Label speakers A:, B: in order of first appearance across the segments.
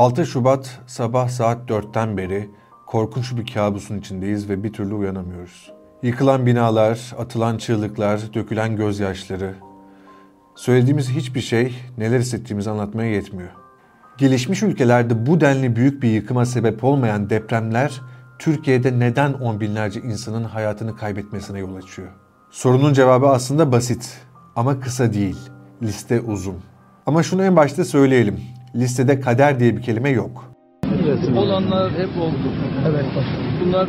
A: 6 Şubat sabah saat 4'ten beri korkunç bir kabusun içindeyiz ve bir türlü uyanamıyoruz. Yıkılan binalar, atılan çığlıklar, dökülen gözyaşları. Söylediğimiz hiçbir şey neler hissettiğimizi anlatmaya yetmiyor. Gelişmiş ülkelerde bu denli büyük bir yıkıma sebep olmayan depremler Türkiye'de neden on binlerce insanın hayatını kaybetmesine yol açıyor? Sorunun cevabı aslında basit ama kısa değil. Liste uzun. Ama şunu en başta söyleyelim. Listede kader diye bir kelime yok.
B: Olanlar hep oldu. Evet Bunlar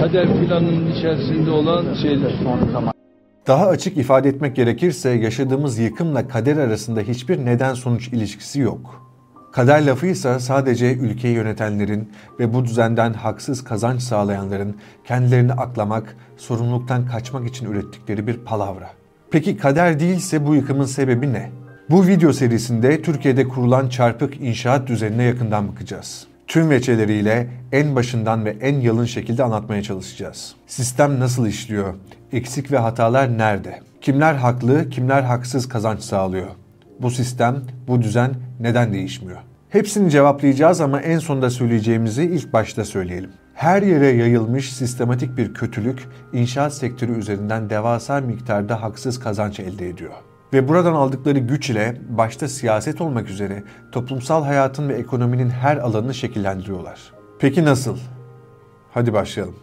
B: kader planının içerisinde olan şeyler.
A: Daha açık ifade etmek gerekirse yaşadığımız yıkımla kader arasında hiçbir neden sonuç ilişkisi yok. Kader lafı ise sadece ülkeyi yönetenlerin ve bu düzenden haksız kazanç sağlayanların kendilerini aklamak, sorumluluktan kaçmak için ürettikleri bir palavra. Peki kader değilse bu yıkımın sebebi ne? Bu video serisinde Türkiye'de kurulan çarpık inşaat düzenine yakından bakacağız. Tüm veçeleriyle en başından ve en yalın şekilde anlatmaya çalışacağız. Sistem nasıl işliyor? Eksik ve hatalar nerede? Kimler haklı, kimler haksız kazanç sağlıyor? Bu sistem, bu düzen neden değişmiyor? Hepsini cevaplayacağız ama en sonda söyleyeceğimizi ilk başta söyleyelim. Her yere yayılmış sistematik bir kötülük inşaat sektörü üzerinden devasa miktarda haksız kazanç elde ediyor. Ve buradan aldıkları güç ile başta siyaset olmak üzere toplumsal hayatın ve ekonominin her alanını şekillendiriyorlar. Peki nasıl? Hadi başlayalım.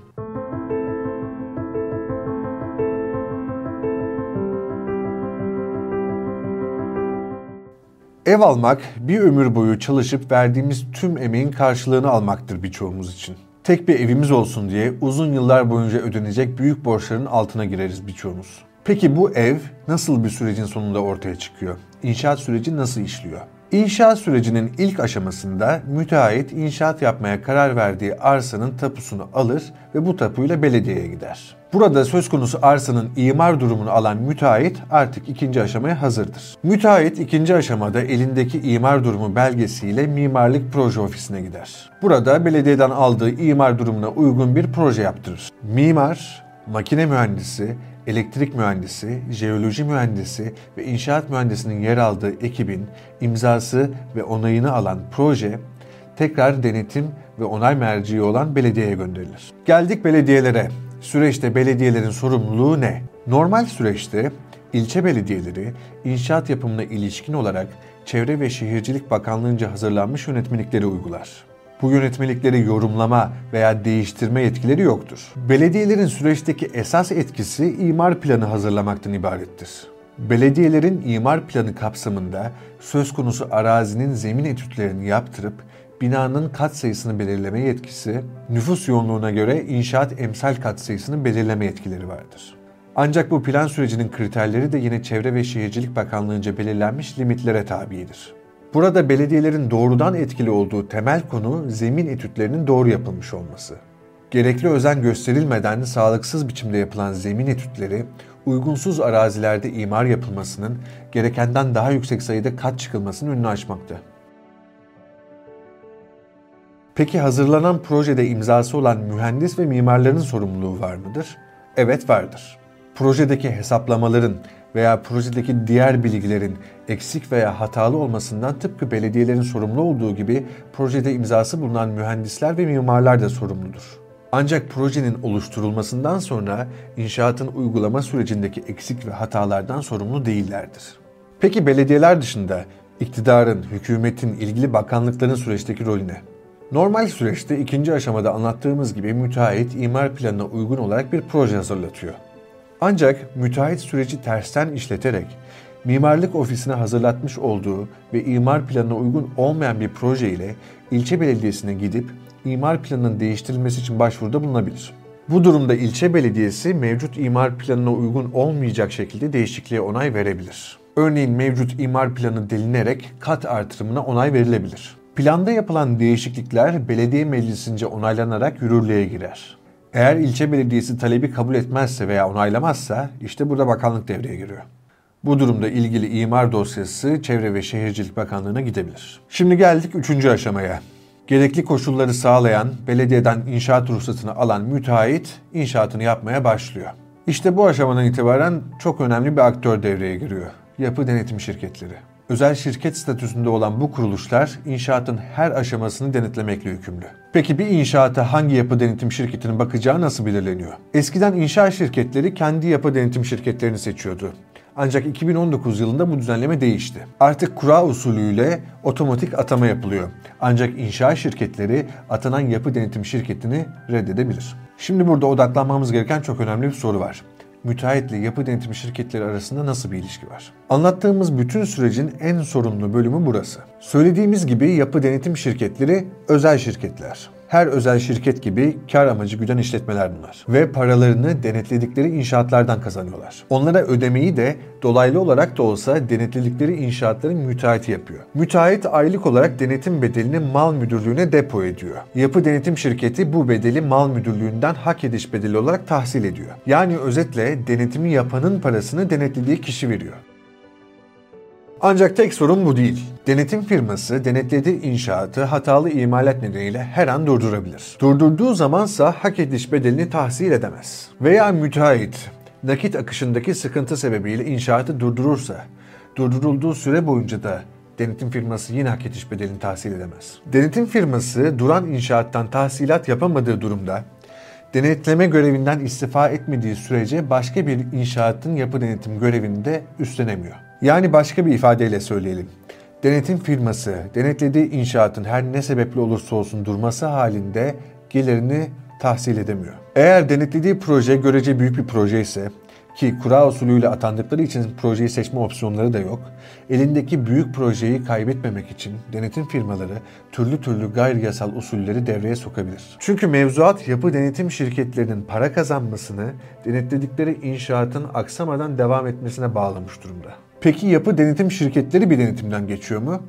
A: Ev almak bir ömür boyu çalışıp verdiğimiz tüm emeğin karşılığını almaktır birçoğumuz için. Tek bir evimiz olsun diye uzun yıllar boyunca ödenecek büyük borçların altına gireriz birçoğumuz. Peki bu ev nasıl bir sürecin sonunda ortaya çıkıyor? İnşaat süreci nasıl işliyor? İnşaat sürecinin ilk aşamasında müteahhit inşaat yapmaya karar verdiği arsanın tapusunu alır ve bu tapuyla belediyeye gider. Burada söz konusu arsanın imar durumunu alan müteahhit artık ikinci aşamaya hazırdır. Müteahhit ikinci aşamada elindeki imar durumu belgesiyle mimarlık proje ofisine gider. Burada belediyeden aldığı imar durumuna uygun bir proje yaptırır. Mimar, makine mühendisi, elektrik mühendisi, jeoloji mühendisi ve inşaat mühendisinin yer aldığı ekibin imzası ve onayını alan proje tekrar denetim ve onay merciği olan belediyeye gönderilir. Geldik belediyelere. Süreçte belediyelerin sorumluluğu ne? Normal süreçte ilçe belediyeleri inşaat yapımına ilişkin olarak Çevre ve Şehircilik Bakanlığı'nca hazırlanmış yönetmelikleri uygular. Bu yönetmelikleri yorumlama veya değiştirme yetkileri yoktur. Belediyelerin süreçteki esas etkisi imar planı hazırlamaktan ibarettir. Belediyelerin imar planı kapsamında söz konusu arazinin zemin etütlerini yaptırıp binanın kat sayısını belirleme yetkisi, nüfus yoğunluğuna göre inşaat emsal kat sayısını belirleme yetkileri vardır. Ancak bu plan sürecinin kriterleri de yine Çevre ve Şehircilik Bakanlığı'nca belirlenmiş limitlere tabidir. Burada belediyelerin doğrudan etkili olduğu temel konu zemin etütlerinin doğru yapılmış olması. Gerekli özen gösterilmeden sağlıksız biçimde yapılan zemin etütleri, uygunsuz arazilerde imar yapılmasının gerekenden daha yüksek sayıda kat çıkılmasının önünü açmakta. Peki hazırlanan projede imzası olan mühendis ve mimarların sorumluluğu var mıdır? Evet vardır. Projedeki hesaplamaların veya projedeki diğer bilgilerin eksik veya hatalı olmasından tıpkı belediyelerin sorumlu olduğu gibi projede imzası bulunan mühendisler ve mimarlar da sorumludur. Ancak projenin oluşturulmasından sonra inşaatın uygulama sürecindeki eksik ve hatalardan sorumlu değillerdir. Peki belediyeler dışında iktidarın, hükümetin, ilgili bakanlıkların süreçteki rolü ne? Normal süreçte ikinci aşamada anlattığımız gibi müteahhit imar planına uygun olarak bir proje hazırlatıyor. Ancak müteahhit süreci tersten işleterek mimarlık ofisine hazırlatmış olduğu ve imar planına uygun olmayan bir proje ile ilçe belediyesine gidip imar planının değiştirilmesi için başvuruda bulunabilir. Bu durumda ilçe belediyesi mevcut imar planına uygun olmayacak şekilde değişikliğe onay verebilir. Örneğin mevcut imar planı delinerek kat artırımına onay verilebilir. Planda yapılan değişiklikler belediye meclisince onaylanarak yürürlüğe girer. Eğer ilçe belediyesi talebi kabul etmezse veya onaylamazsa işte burada bakanlık devreye giriyor. Bu durumda ilgili imar dosyası Çevre ve Şehircilik Bakanlığı'na gidebilir. Şimdi geldik üçüncü aşamaya. Gerekli koşulları sağlayan, belediyeden inşaat ruhsatını alan müteahhit inşaatını yapmaya başlıyor. İşte bu aşamadan itibaren çok önemli bir aktör devreye giriyor. Yapı denetim şirketleri. Özel şirket statüsünde olan bu kuruluşlar inşaatın her aşamasını denetlemekle yükümlü. Peki bir inşaata hangi yapı denetim şirketinin bakacağı nasıl belirleniyor? Eskiden inşaat şirketleri kendi yapı denetim şirketlerini seçiyordu. Ancak 2019 yılında bu düzenleme değişti. Artık kura usulüyle otomatik atama yapılıyor. Ancak inşaat şirketleri atanan yapı denetim şirketini reddedebilir. Şimdi burada odaklanmamız gereken çok önemli bir soru var müteahhitle yapı denetim şirketleri arasında nasıl bir ilişki var? Anlattığımız bütün sürecin en sorumlu bölümü burası. Söylediğimiz gibi yapı denetim şirketleri özel şirketler. Her özel şirket gibi kar amacı güden işletmeler bunlar. Ve paralarını denetledikleri inşaatlardan kazanıyorlar. Onlara ödemeyi de dolaylı olarak da olsa denetledikleri inşaatların müteahhiti yapıyor. Müteahhit aylık olarak denetim bedelini mal müdürlüğüne depo ediyor. Yapı denetim şirketi bu bedeli mal müdürlüğünden hak ediş bedeli olarak tahsil ediyor. Yani özetle denetimi yapanın parasını denetlediği kişi veriyor. Ancak tek sorun bu değil. Denetim firması denetlediği inşaatı hatalı imalat nedeniyle her an durdurabilir. Durdurduğu zamansa hak ediş bedelini tahsil edemez. Veya müteahhit nakit akışındaki sıkıntı sebebiyle inşaatı durdurursa, durdurulduğu süre boyunca da denetim firması yine hak ediş bedelini tahsil edemez. Denetim firması duran inşaattan tahsilat yapamadığı durumda denetleme görevinden istifa etmediği sürece başka bir inşaatın yapı denetim görevini de üstlenemiyor. Yani başka bir ifadeyle söyleyelim. Denetim firması denetlediği inşaatın her ne sebeple olursa olsun durması halinde gelirini tahsil edemiyor. Eğer denetlediği proje görece büyük bir proje ise ki kura usulüyle atandıkları için projeyi seçme opsiyonları da yok. Elindeki büyük projeyi kaybetmemek için denetim firmaları türlü türlü gayri yasal usulleri devreye sokabilir. Çünkü mevzuat yapı denetim şirketlerinin para kazanmasını denetledikleri inşaatın aksamadan devam etmesine bağlamış durumda. Peki yapı denetim şirketleri bir denetimden geçiyor mu?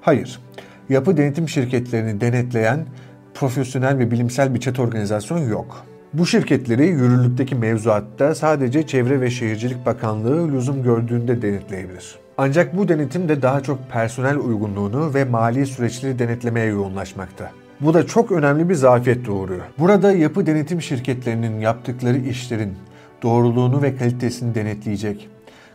A: Hayır. Yapı denetim şirketlerini denetleyen profesyonel ve bilimsel bir çete organizasyon yok. Bu şirketleri yürürlükteki mevzuatta sadece Çevre ve Şehircilik Bakanlığı lüzum gördüğünde denetleyebilir. Ancak bu denetim de daha çok personel uygunluğunu ve mali süreçleri denetlemeye yoğunlaşmakta. Bu da çok önemli bir zafiyet doğuruyor. Burada yapı denetim şirketlerinin yaptıkları işlerin doğruluğunu ve kalitesini denetleyecek,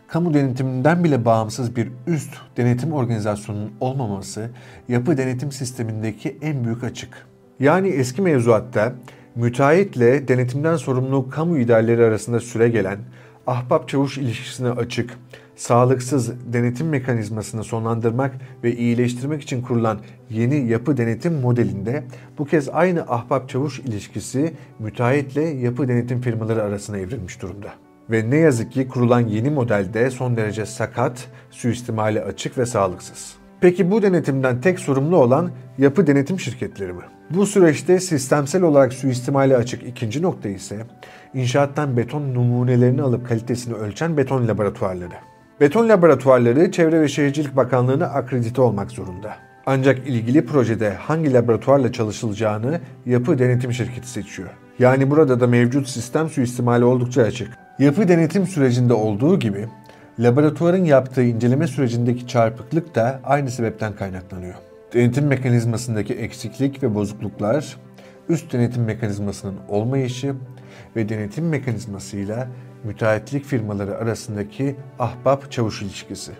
A: kamu denetiminden bile bağımsız bir üst denetim organizasyonunun olmaması yapı denetim sistemindeki en büyük açık. Yani eski mevzuatta müteahhitle denetimden sorumlu kamu idareleri arasında süre gelen ahbap-çavuş ilişkisine açık, sağlıksız denetim mekanizmasını sonlandırmak ve iyileştirmek için kurulan yeni yapı denetim modelinde bu kez aynı ahbap-çavuş ilişkisi müteahhitle yapı denetim firmaları arasına evrilmiş durumda. Ve ne yazık ki kurulan yeni modelde son derece sakat, suistimali açık ve sağlıksız. Peki bu denetimden tek sorumlu olan yapı denetim şirketleri mi? Bu süreçte sistemsel olarak suistimali açık ikinci nokta ise inşaattan beton numunelerini alıp kalitesini ölçen beton laboratuvarları. Beton laboratuvarları Çevre ve Şehircilik Bakanlığı'na akredite olmak zorunda. Ancak ilgili projede hangi laboratuvarla çalışılacağını yapı denetim şirketi seçiyor. Yani burada da mevcut sistem suistimali oldukça açık. Yapı denetim sürecinde olduğu gibi laboratuvarın yaptığı inceleme sürecindeki çarpıklık da aynı sebepten kaynaklanıyor. Denetim mekanizmasındaki eksiklik ve bozukluklar, üst denetim mekanizmasının olmayışı ve denetim mekanizmasıyla müteahhitlik firmaları arasındaki ahbap-çavuş ilişkisi.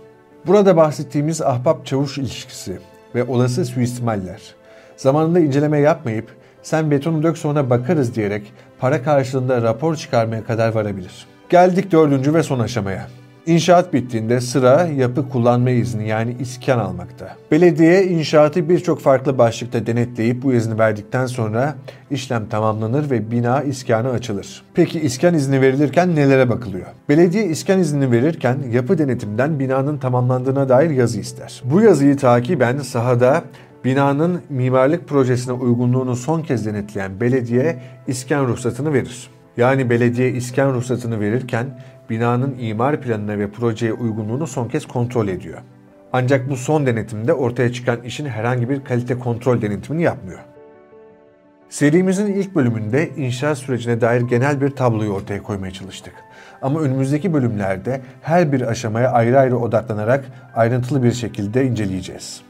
A: Burada bahsettiğimiz ahbap-çavuş ilişkisi ve olası suistimaller, zamanında inceleme yapmayıp sen betonu dök sonra bakarız diyerek para karşılığında rapor çıkarmaya kadar varabilir. Geldik dördüncü ve son aşamaya. İnşaat bittiğinde sıra yapı kullanma izni yani iskan almakta. Belediye inşaatı birçok farklı başlıkta denetleyip bu izni verdikten sonra işlem tamamlanır ve bina iskanı açılır. Peki iskan izni verilirken nelere bakılıyor? Belediye iskan izni verirken yapı denetimden binanın tamamlandığına dair yazı ister. Bu yazıyı takiben sahada binanın mimarlık projesine uygunluğunu son kez denetleyen belediye iskan ruhsatını verir. Yani belediye iskan ruhsatını verirken binanın imar planına ve projeye uygunluğunu son kez kontrol ediyor. Ancak bu son denetimde ortaya çıkan işin herhangi bir kalite kontrol denetimini yapmıyor. Serimizin ilk bölümünde inşaat sürecine dair genel bir tabloyu ortaya koymaya çalıştık. Ama önümüzdeki bölümlerde her bir aşamaya ayrı ayrı odaklanarak ayrıntılı bir şekilde inceleyeceğiz.